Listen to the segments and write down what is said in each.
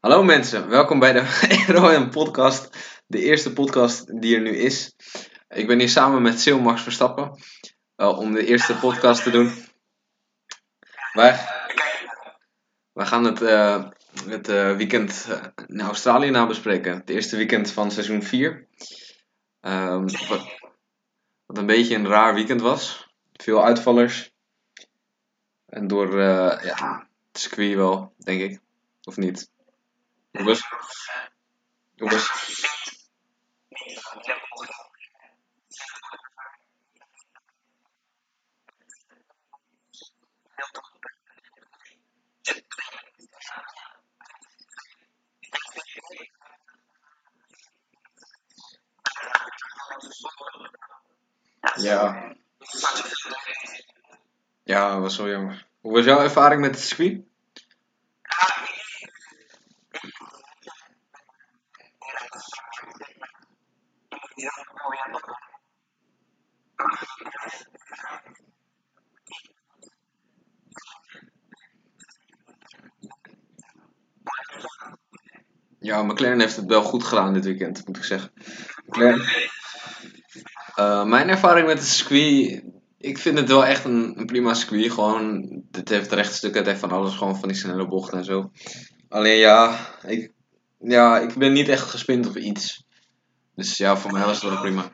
Hallo mensen, welkom bij de ROM podcast. De eerste podcast die er nu is. Ik ben hier samen met Sil Max Verstappen uh, om de eerste podcast te doen. Wij, gaan het, uh, het uh, weekend in Australië nabespreken. Het eerste weekend van seizoen 4. Um, wat, wat, een beetje een raar weekend was. Veel uitvallers. En door ja, het circuit wel, denk ik. Of niet? Hoe was, Ja. Ja, was wel jammer. Hoe was jouw ervaring met het? Ja, McLaren heeft het wel goed gedaan dit weekend, moet ik zeggen. Uh, mijn ervaring met het circuit, ik vind het wel echt een, een prima circuit. Gewoon, het heeft rechtstukken, het heeft van alles, gewoon van die snelle bochten en zo. Alleen ja, ik, ja, ik ben niet echt gespind op iets. Dus ja, voor mij was het wel prima.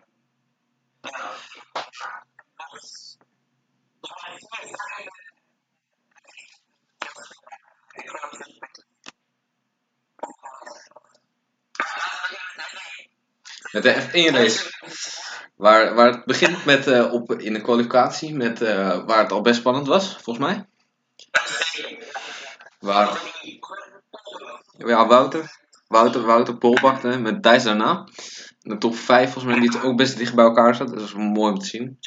Met de F1 race. Waar, waar het begint met, uh, op, in de kwalificatie, met, uh, waar het al best spannend was, volgens mij. Waar, ja, Wouter. Wouter, Wouter Pol pakte met Thijs daarna. De top 5 volgens mij die ook best dicht bij elkaar zat. Dat is mooi om te zien.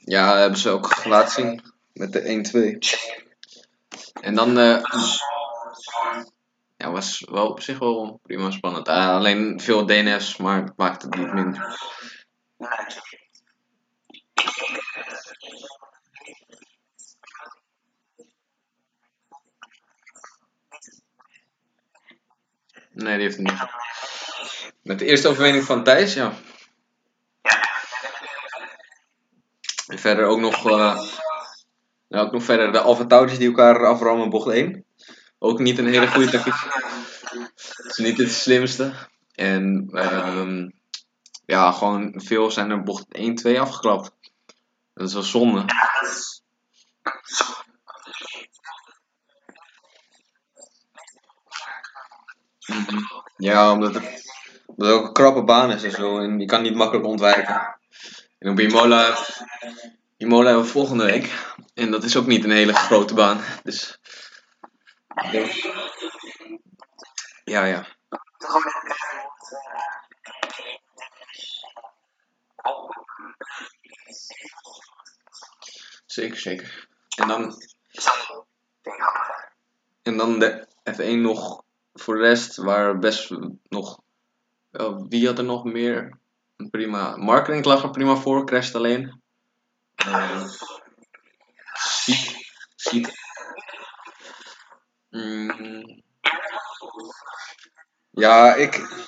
Ja, hebben ze ook laten zien. Met de 1-2. En dan... Uh, ja, was wel op zich wel prima spannend. Uh, alleen veel DNF's, maar maakt het niet minder. Nee, die heeft het niet. Met de eerste overwinning van Thijs, ja. En verder ook nog, uh, nou, ook nog verder de Alfa die elkaar aframmen bocht 1. Ook niet een hele goede tactiek. Het is niet het slimste. En um, ja, gewoon veel zijn er bocht 1, 2 afgeklapt. Dat is wel zonde. Ja, omdat het, omdat het ook een krappe baan is en zo. En je kan niet makkelijk ontwijken. En op Imola, Imola hebben we volgende week. En dat is ook niet een hele grote baan. Dus. Ja, ja. Zeker, zeker. En dan. En dan de F1 nog voor de rest waren best nog. wie had er nog meer? Prima. Marketing lag er prima voor, crasht alleen. Uh, ziet, Ja, ik.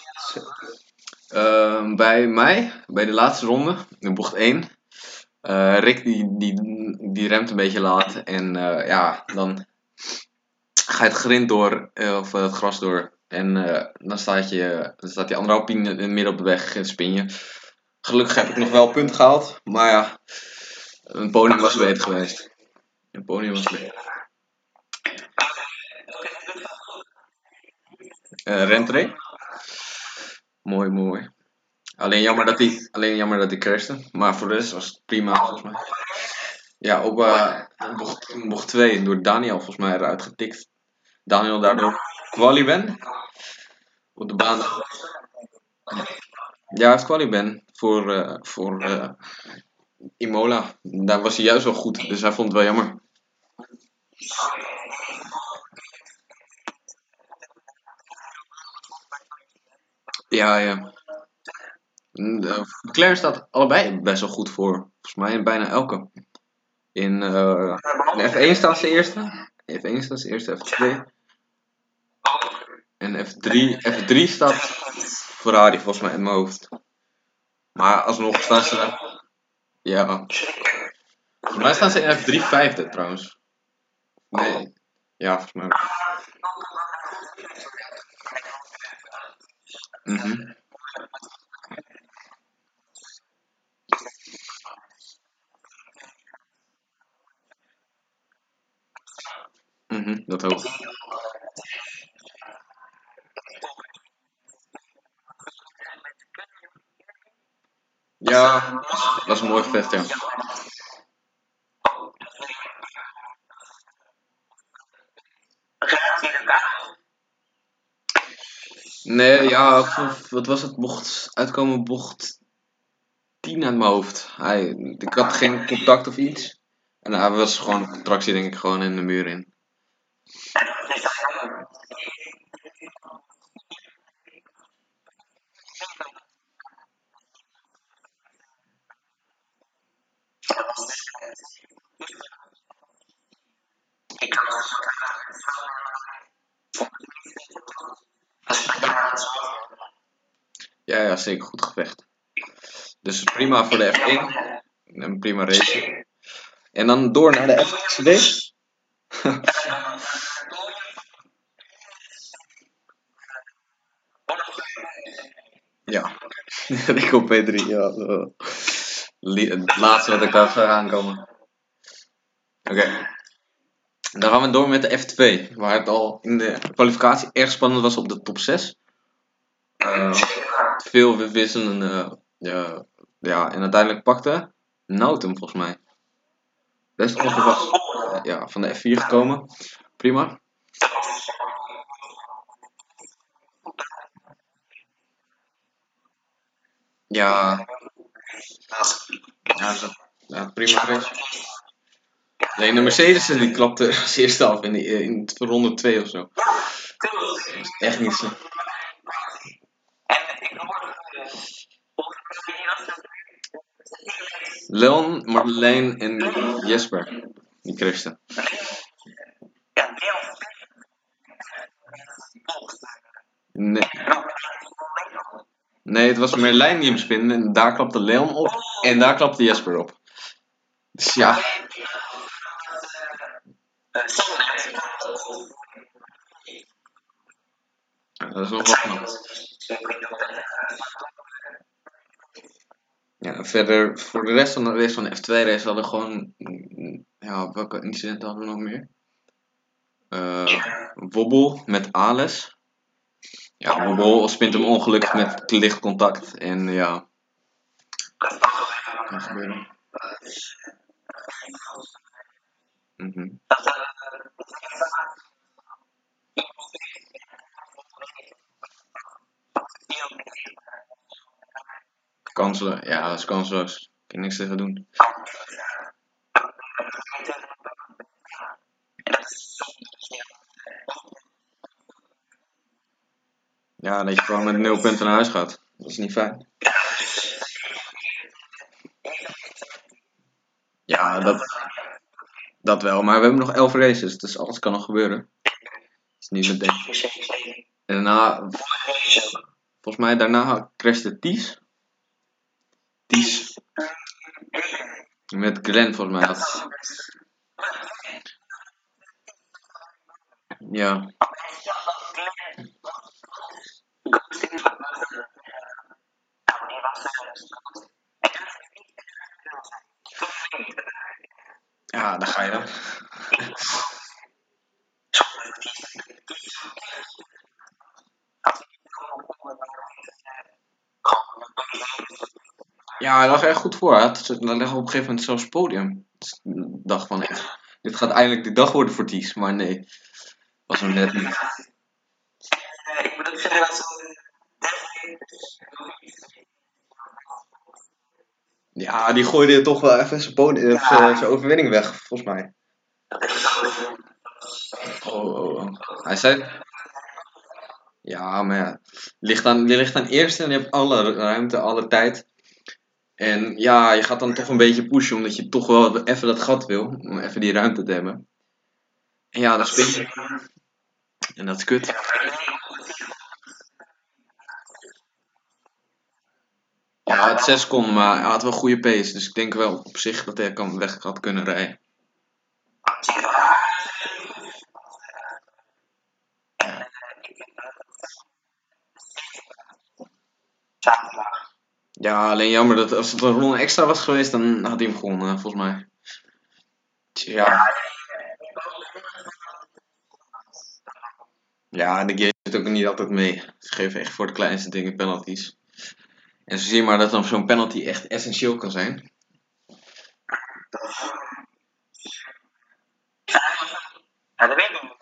Uh, bij mij, bij de laatste ronde, in bocht 1. Uh, Rick die, die, die remt een beetje laat. En uh, ja, dan ga je het grind door, of het gras door. En dan, staat je, staat die andere Alpine in het midden op de weg spin je. Gelukkig heb ik nog wel punt gehaald. Maar ja, een podium was beter geweest. Een podium was beter. Uh, rentree. Mooi, mooi. Alleen jammer dat hij, alleen jammer dat hij crashte. Maar voor de rest was het prima volgens mij. Ja, op uh, bocht, bocht 2 door Daniel volgens mij eruit getikt. Daniel daardoor quali ben. Op de baan. Ja, het voor, uh, voor Imola. Daar was hij juist wel goed, dus hij vond het wel jammer. Ja, ja. McLaren staat allebei best wel goed voor. Volgens mij in bijna elke. In, uh, in F1 staat ze eerste. F1 staat ze eerste, F2. En F3, F3 staat Ferrari volgens mij in mijn hoofd. Maar alsnog staan ze. Ja. Volgens mij staan ze in F3 vijfde trouwens. Nee. Ja, volgens mij. Mhm. Mm mhm, dat ook. Ja, dat is een mooi gevecht, ja. Nee, ja, wat was het? Bocht uitkomen, bocht 10 uit mijn hoofd. Hij, ik had geen contact of iets. En hij was gewoon een tractie, denk ik, gewoon in de muur in. Ja, ja, zeker goed gevecht. Dus prima voor de F1. Een prima race. En dan door naar de F2. ja, ik op P3. Ja. Het laatste wat ik daar zou aankomen. Oké. Dan gaan we door met de F2, waar het al in de kwalificatie erg spannend was op de top 6. Uh, veel wisselende. ja, ja, en uiteindelijk pakte Nautum volgens mij. Best onverwacht ja, van de F4 gekomen. Prima. Ja. Ja, ja prima race. Nee, de Mercedes die klapte als eerste af in, die, in ronde 2 of zo. Echt niet zo. Leon, Marleen en Jesper. Die crashten. Nee. Nee, het was Merlijn die hem spinde en daar klapte Leon op en daar klapte Jesper op. Dus ja. Dat is nog wat Ja, verder, voor de rest van de race van de F2-race hadden we gewoon. Ja, welke incidenten hadden we nog meer? Uh, wobbel met Ales. Ja, Wobbel spint hem ongelukkig met lichtcontact. En ja. Kan gebeuren. Mm -hmm. Kanselen, ja, dat is kansloos. Ik kan niks tegen doen. Ja, dat je gewoon met nul punten naar huis gaat. Dat is niet fijn. Ja, dat, dat wel. Maar we hebben nog elf races, dus alles kan nog gebeuren. Dat is niet meteen. En daarna, volgens mij daarna crashte Ties. Ties. Met Glenn volgens mij. Dat... Ja. Ja, daar ga je dan. Ja, hij lag er echt goed voor. Hij had, lag op een gegeven moment zelfs podium. Dus ik dacht van, echt, dit gaat eindelijk de dag worden voor Ties. Maar nee, was hem net niet. Ik moet ook zeggen dat Ja, die gooide toch wel even zijn, podium, ja. zijn, zijn overwinning weg, volgens mij. Oh, oh, oh. Hij zei... Ja, maar ja. Ligt aan, je ligt aan eerste en je hebt alle ruimte, alle tijd. En ja, je gaat dan toch een beetje pushen, omdat je toch wel even dat gat wil. Om even die ruimte te hebben. En ja, dat je. En dat is kut. Ja, het 6 kon, maar hij had wel goede pace. Dus ik denk wel op zich dat hij kan weg had kunnen rijden. Ja, alleen jammer dat als het een ronde extra was geweest, dan had hij hem gewonnen, volgens mij. Ja. Ja, de game zit ook niet altijd mee. Ze geven echt voor de kleinste dingen penalties. En zo zie je maar dat dan zo'n penalty echt essentieel kan zijn. Ja, dat weet ik niet.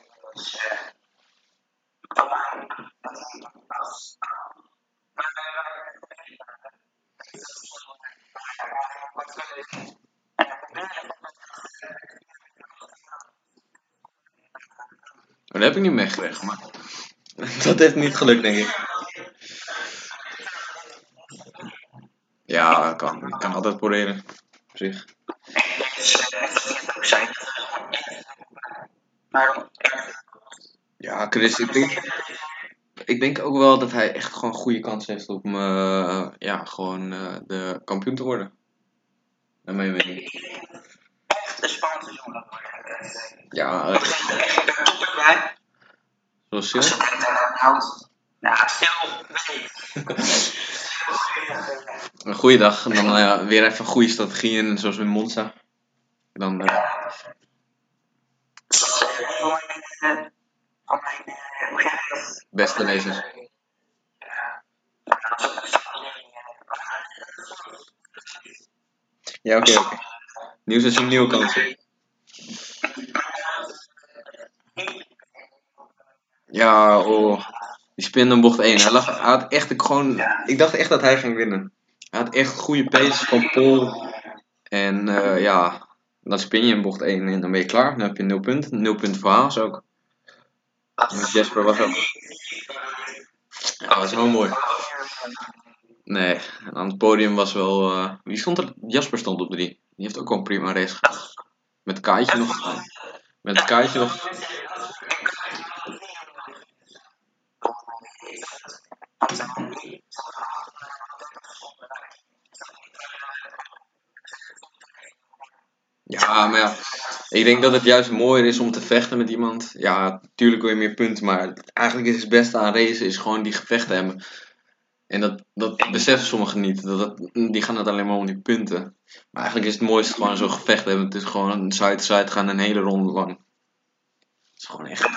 Maar dat heb ik niet meegekregen, maar dat heeft niet gelukt, denk ik. Ja, kan. Ik kan altijd proberen. Op zich. Ja, Chris, ik denk, ik denk ook wel dat hij echt gewoon goede kans heeft om eh, ja, gewoon eh, de kampioen te worden. Naar mijn mening. echt een spannend seizoen dat wordt. Ja, Ik eh, ben echt een top erbij. zoals Als Sil. je kijkt naar houdt. Nou, stil. Nee. Een goede dag. En dan eh, ja, weer even goede strategieën, zoals in Monza. Dan, eh, mijn, eh, van mijn, eh, je beste lezers. Ja, oké, oké. Nieuw seizoen, nieuwe kansen. Ja, oh. Die spin in bocht 1. Hij, hij had echt ik gewoon... Ik dacht echt dat hij ging winnen. Hij had echt goede pace van Paul. En eh, ja, dan spin je in bocht 1 en dan ben je klaar. Dan heb je 0 punten. 0 punten voor Haas ook. Jasper was ook... Ja, dat was wel mooi. Nee, aan het podium was wel... eh, wie stond er? Jasper stond op 3. Die heeft ook wel een prima race gehad. Met Kaaitje nog... Met Kaaitje nog... Ja, maar ja, ik denk dat het juist mooier is om te vechten met iemand. Ja, tuurlijk wil je meer punten, maar eigenlijk is het beste aan racen is gewoon die gevechten hebben. En dat, dat beseffen sommigen niet. Dat, dat, die gaan het alleen maar om die punten. Maar eigenlijk is het mooiste gewoon zo'n gevecht hebben. Het is gewoon side-to-side gaan een hele ronde lang. Het is gewoon echt...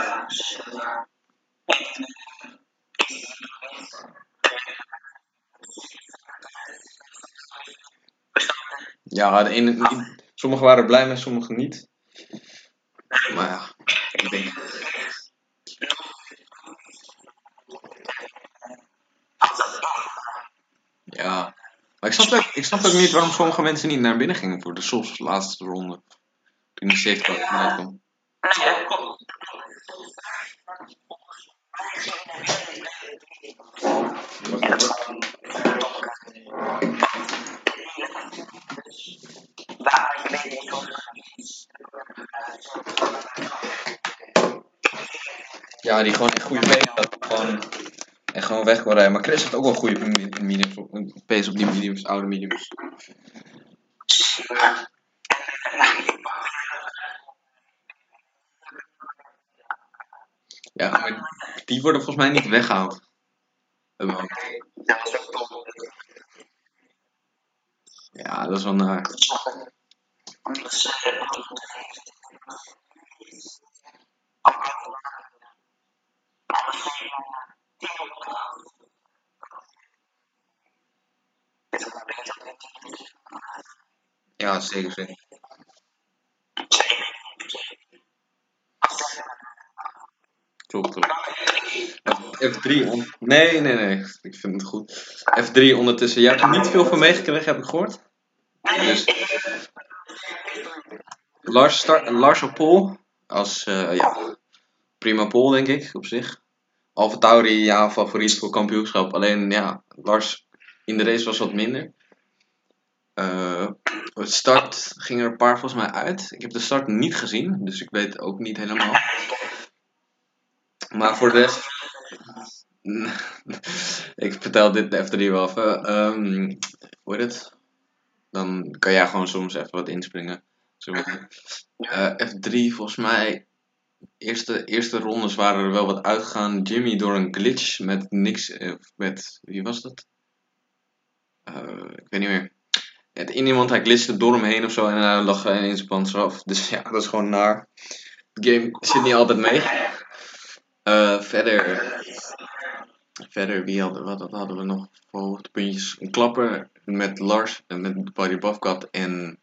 Ja, de ene, sommigen waren blij met, sommigen niet. Maar ja, ik denk... Ja. Maar ik snap, ook, ik snap ook niet waarom sommige mensen niet naar binnen gingen voor de SOS laatste ronde. Toen die safety car vanuit kwam. Nee, klopt. Ja, die gewoon echt goede pace had. Gewoon, en gewoon weg rijden. Maar Chris had ook wel goede me- mediums, op- pace op die mediums, oude mediums. Ja, maar die worden volgens mij niet weggehaald. Ja, dat is ook. Ja, dat is wel naar. Ze Ja, zeker, zeker. Klopt, klopt. F3 on... Nee, nee, nee. Ik vind het goed. F3 ondertussen. Jij hebt er niet veel van meegekregen, heb ik gehoord. Dus Lars, start, Lars op pole. Als, eh, ja, prima pole denk ik, op zich. Alfa Tauri, ja, favoriet voor kampioenschap. Alleen, ja, Lars in de race was wat minder. Eh, de start ging er een paar volgens mij uit. Ik heb de start niet gezien, dus ik weet ook niet helemaal. Maar voor de rest. ik vertel dit de F3 wel even. Ehm, hoe heet het? Dan kan jij gewoon soms even wat inspringen. Zo maar. Eh, F3 volgens mij. Eerste, eerste rondes waren er wel wat uitgegaan. Jimmy door een glitch met niks. eh, met wie was dat? Eh, ik weet niet meer. Het in iemand, hij glitchte door hem heen of zo en hij lag in zijn pants af. Dus ja, dat is gewoon naar. De game zit niet altijd mee. Eh, verder. Verder, wie hadden, wat, hadden we nog voor hoogtepuntjes? Een klapper met Lars, en met Barry Bafkat en.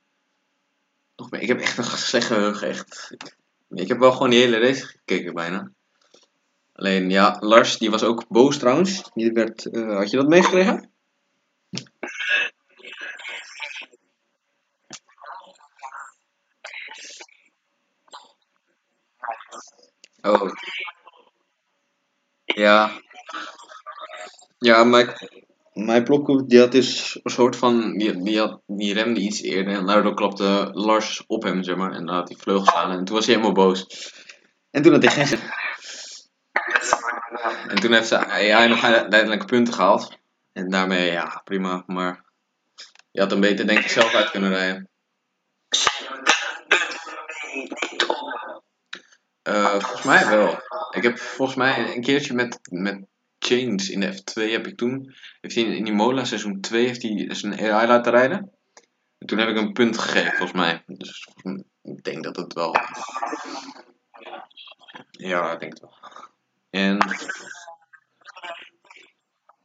Nog meer. Ik heb echt een slecht geheugen, echt. Ik, heb wel gewoon die hele race gekeken bijna. Alleen ja, Lars die was ook boos trouwens. Die werd, eh, had je dat meegekregen? Oh. Ja. Ja, mijn, mijn blokhoek die had dus een soort van. Die, die, had, die remde iets eerder en daardoor klapte Lars op hem, zeg maar. En dan had hij vleugels aan en toen was hij helemaal boos. En toen had hij geen. En toen heeft hij, hij nog uiteindelijk punten gehaald. En daarmee, ja, prima. Maar je had hem beter, denk ik, zelf uit kunnen rijden. Eh, volgens mij wel. Ik heb volgens mij een keertje met, met Chains in de F2 heb ik toen. Heeft hij in Imola seizoen 2 heeft hij zijn AI laten rijden. En toen heb ik een punt gegeven, volgens mij. Dus ik denk dat het wel. Ja, ik denk het wel. En.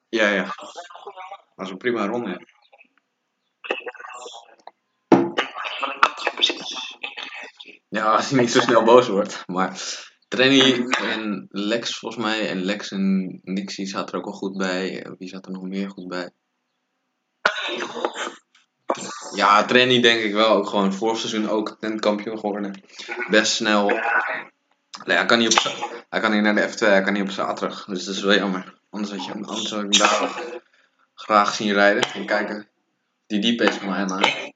Ja, ja. Dat was een prima ronde. Ja, als hij niet zo snel boos wordt. Maar Trenny en Lex volgens mij. En Lex en Nixie zaten er ook wel goed bij. Eh, Wie zat er nog meer goed bij? Ja, Trenny denk ik wel. Ook gewoon vorig seizoen ook een kampioen geworden. Best snel. Nee, hij kan niet op Hij kan niet naar de F2, hij kan niet op zaterdag. Dus dat is wel jammer. Anders had je anders had ik hem daar graag zien rijden. En kijken die die pace van mij.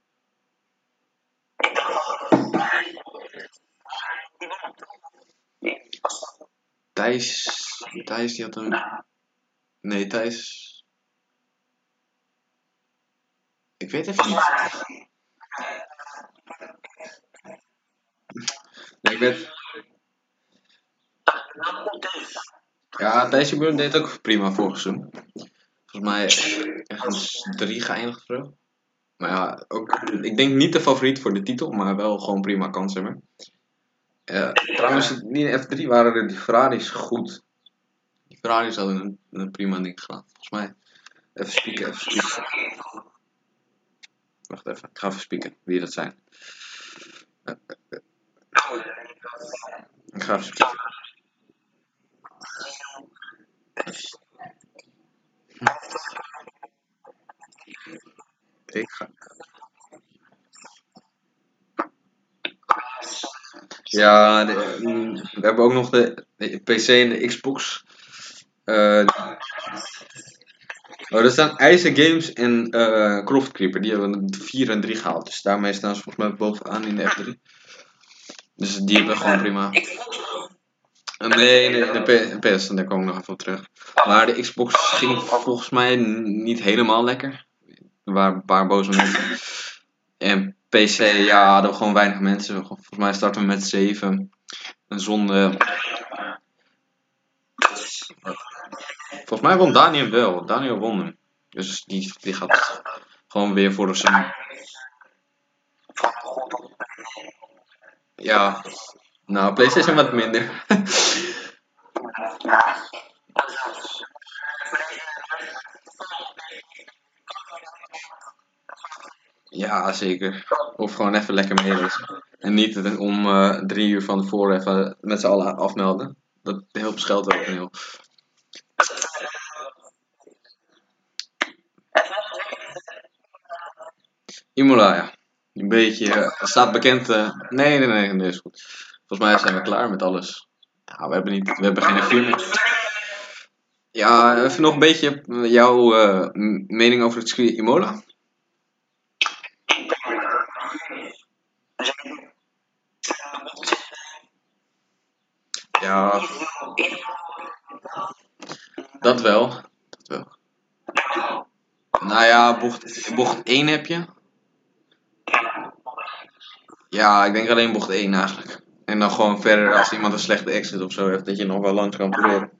Thijs. Thijs die had een. Nee, Thijs. Ik weet even niet. Nee, ik weet. Ja, Thijs Buren deed ook prima vorig seizoen. Volgens mij ergens drie geëindigd of zo. Maar ja, ook, ik denk niet de favoriet voor de titel, maar wel gewoon prima kans Eh, trouwens, in F3 waren die Ferraris goed. Die Ferraris hadden een, een prima ding gedaan. Volgens mij. Even spieken, even spieken. Wacht even, ik ga even spieken wie dat zijn. Ik ga even spieken. Ik ga. Ja, mm, we hebben ook nog de, PC en de Xbox. Eh oh, er staan IJzer Games en eh Croft Creeper. Die hebben 4 en 3 gehaald. Dus daarmee staan ze volgens mij bovenaan in de F3. Dus die hebben gewoon prima. Nee, nee, de PS, daar kom ik nog even op terug. Maar de Xbox ging volgens mij niet helemaal lekker. Er waren een paar boze mensen. En PC, ja, hadden gewoon weinig mensen. Volgens mij starten we met 7. Een zonde. Volgens mij won Daniel wel. Daniel won hem. Dus die, die gaat gewoon weer voor de zon. Ja. Nou, PlayStation wat minder. ja, zeker. Of gewoon even lekker meelezen. En niet om eh, drie uur van tevoren even met z'n allen afmelden. Dat helpt scheelt ook heel. Imola, ja. Een beetje, eh, staat bekend. eh, nee, nee, nee, nee, is goed. Volgens mij zijn we klaar met alles. Ja, we hebben, niet, we hebben geen meer. Ja, even nog een beetje jouw mening over het circuit Imola. We zijn eh, bocht Ja, dat wel. Dat wel. Nou ja, bocht, bocht 1 heb je. Ja, ik denk alleen bocht 1 eigenlijk. En dan gewoon verder als iemand een slechte exit of zo heeft, dat je nog wel langs kan proberen.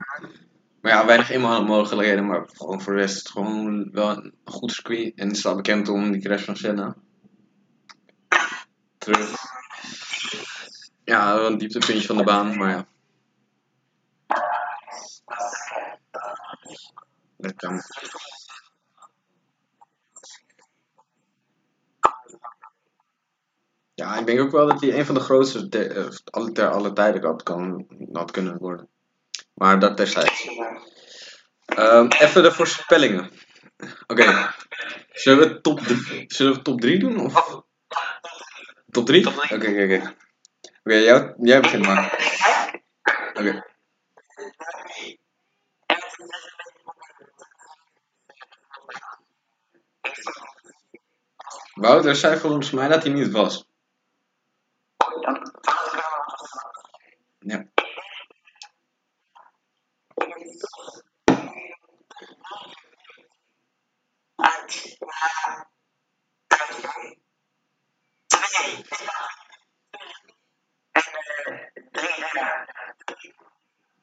Maar ja, weinig eenmaal mogelijkheden, maar gewoon voor de rest is het gewoon wel een goed circuit. En het staat bekend om die crash van Senna. Terug. Ja, wel een dieptepuntje van de baan, maar ja. Dat kan. Ja, ik denk ook wel dat hij een van de grootste ter, eh, alle- ter alle tijden had, kan, had kunnen worden. Maar dat terzijde. Ehm, even de voorspellingen. Oké. Zullen we top 3 Zullen we top 3 doen? Of? Top 3? Oké, oké, oké. Oké, jij begint maar. Oké. Wouter zei volgens mij dat hij niet was. Ja.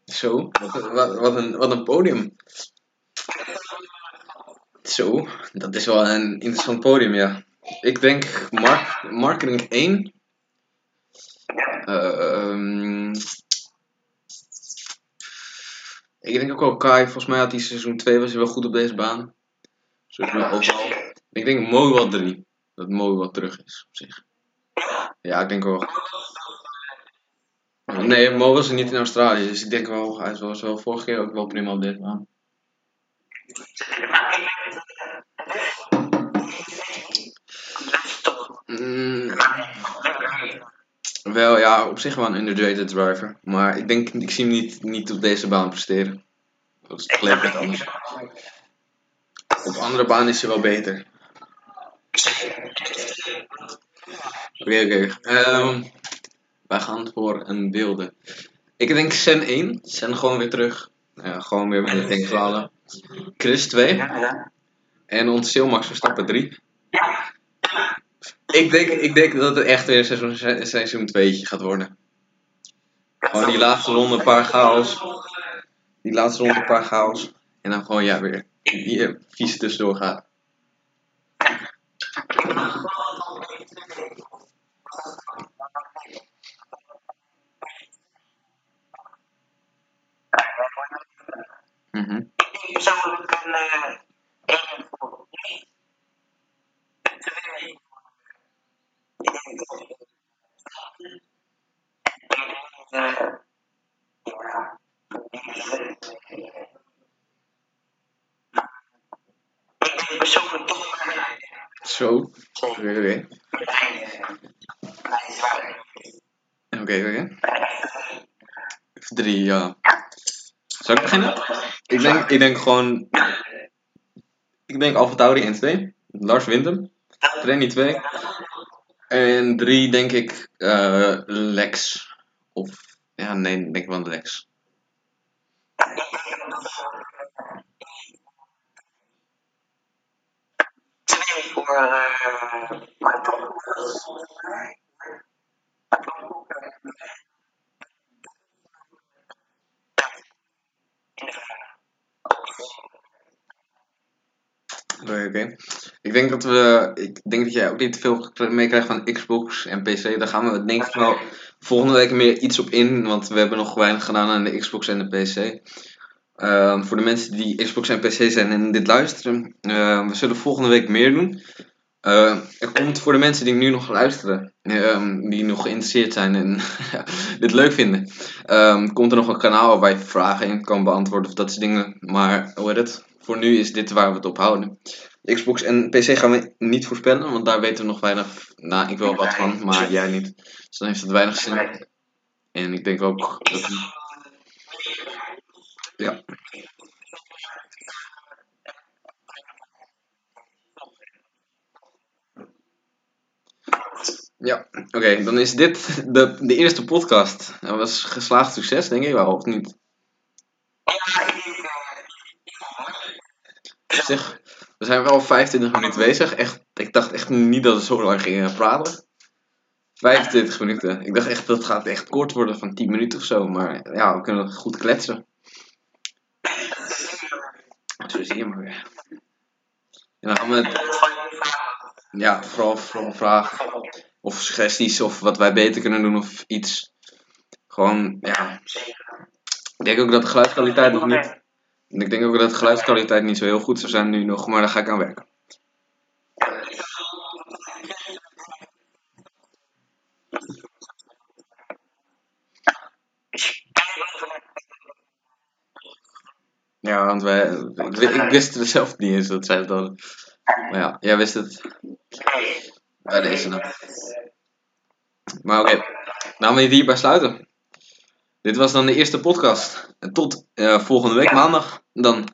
Zo, wat, wat, wat, een, wat een podium. Zo, dat is wel een interessant podium, ja. Ik denk Mark, Mark denk 1. Ehm, ik denk ook wel Kai. Volgens mij had hij seizoen 2 was hij wel goed op deze baan. Zoals mij overal. Ik denk Mo wel 3. Dat Mo wel terug is op zich. Ja, ik denk wel. Nee, Mo was er niet in Australië, dus ik denk wel, hij was wel vorige keer ook wel prima op deze baan. Mm, wel, ja, op zich wel een underrated driver. Maar ik denk, ik zie hem niet, niet op deze baan presteren. Dat is toch lekker anders. Op andere banen is hij wel beter. Oké, oké. Ehm, wij gaan voor een wilde. Ik denk Sen 1. Sen gewoon weer terug. Ja, gewoon weer met de tankzalen. Chris 2. En ons Silmax Verstappen 3. Ik denk, ik denk dat het echt weer seizoen, seizoen 2 gaat worden. Gewoon die laatste ronde een paar chaos. Die laatste ronde een paar chaos. En dan gewoon ja, weer die eh, vies tussendoor gaat. Mhm. persoonlijk een eh, één voor drie. Twee. Ik denk dat eh, ja, ik denk persoonlijk toch maar Zo. Oké, oké. Oké, oké. Drie, ja. Zal ik beginnen? Ik denk, ik denk gewoon... Ik denk Alfa Tauri 1, 2. Lars hem. Rennie 2. En 3 denk ik eh, Lex. Of... Ja, nee, ik denk wel Lex. Twee voor eh Oké. Ik denk dat we. Ik denk dat jij ook niet te veel meekrijgt van Xbox en PC. Daar gaan we denk ik wel volgende week meer iets op in. Want we hebben nog weinig gedaan aan de Xbox en de PC. Ehm, voor de mensen die Xbox en PC zijn en dit luisteren. ehm, we zullen volgende week meer doen. Ehm, er komt voor de mensen die nu nog luisteren. die nog geïnteresseerd zijn en dit leuk vinden. komt er nog een kanaal waar je vragen in kan beantwoorden of dat soort dingen. Maar hoe heet het? Voor nu is dit waar we het op houden. Xbox en PC gaan we niet voorspellen, want daar weten we nog weinig. Nou, ik wel wat van, maar jij niet. Dus dan heeft het weinig zin. En ik denk ook dat. Ja. Oké, dan is dit de, de eerste podcast. Dat was geslaagd succes, denk ik wel, of niet? Zich, we zijn wel 25 minuten bezig. Echt, ik dacht echt niet dat we zo lang gingen praten. 25 minuten. Ik dacht echt dat het gaat echt kort worden van 10 minuten of zo. Maar ja, we kunnen goed kletsen. Zo zie je maar weer. En dan gaan we, ja, vooral, vooral vragen of suggesties of wat wij beter kunnen doen of iets. Gewoon, ja. Ik denk ook dat de geluidskwaliteit nog niet. Ik denk ook dat de geluidskwaliteit niet zo heel goed zou zijn nu nog, maar daar ga ik aan werken. Ja, want wij, ik, wi- ik wist het zelf niet eens dat zij het. Maar ja, jij wist het. Bij deze dan. Maar oké, nou we het hierbij sluiten. Dit was dan de eerste podcast. En tot eh, volgende week maandag. Dan.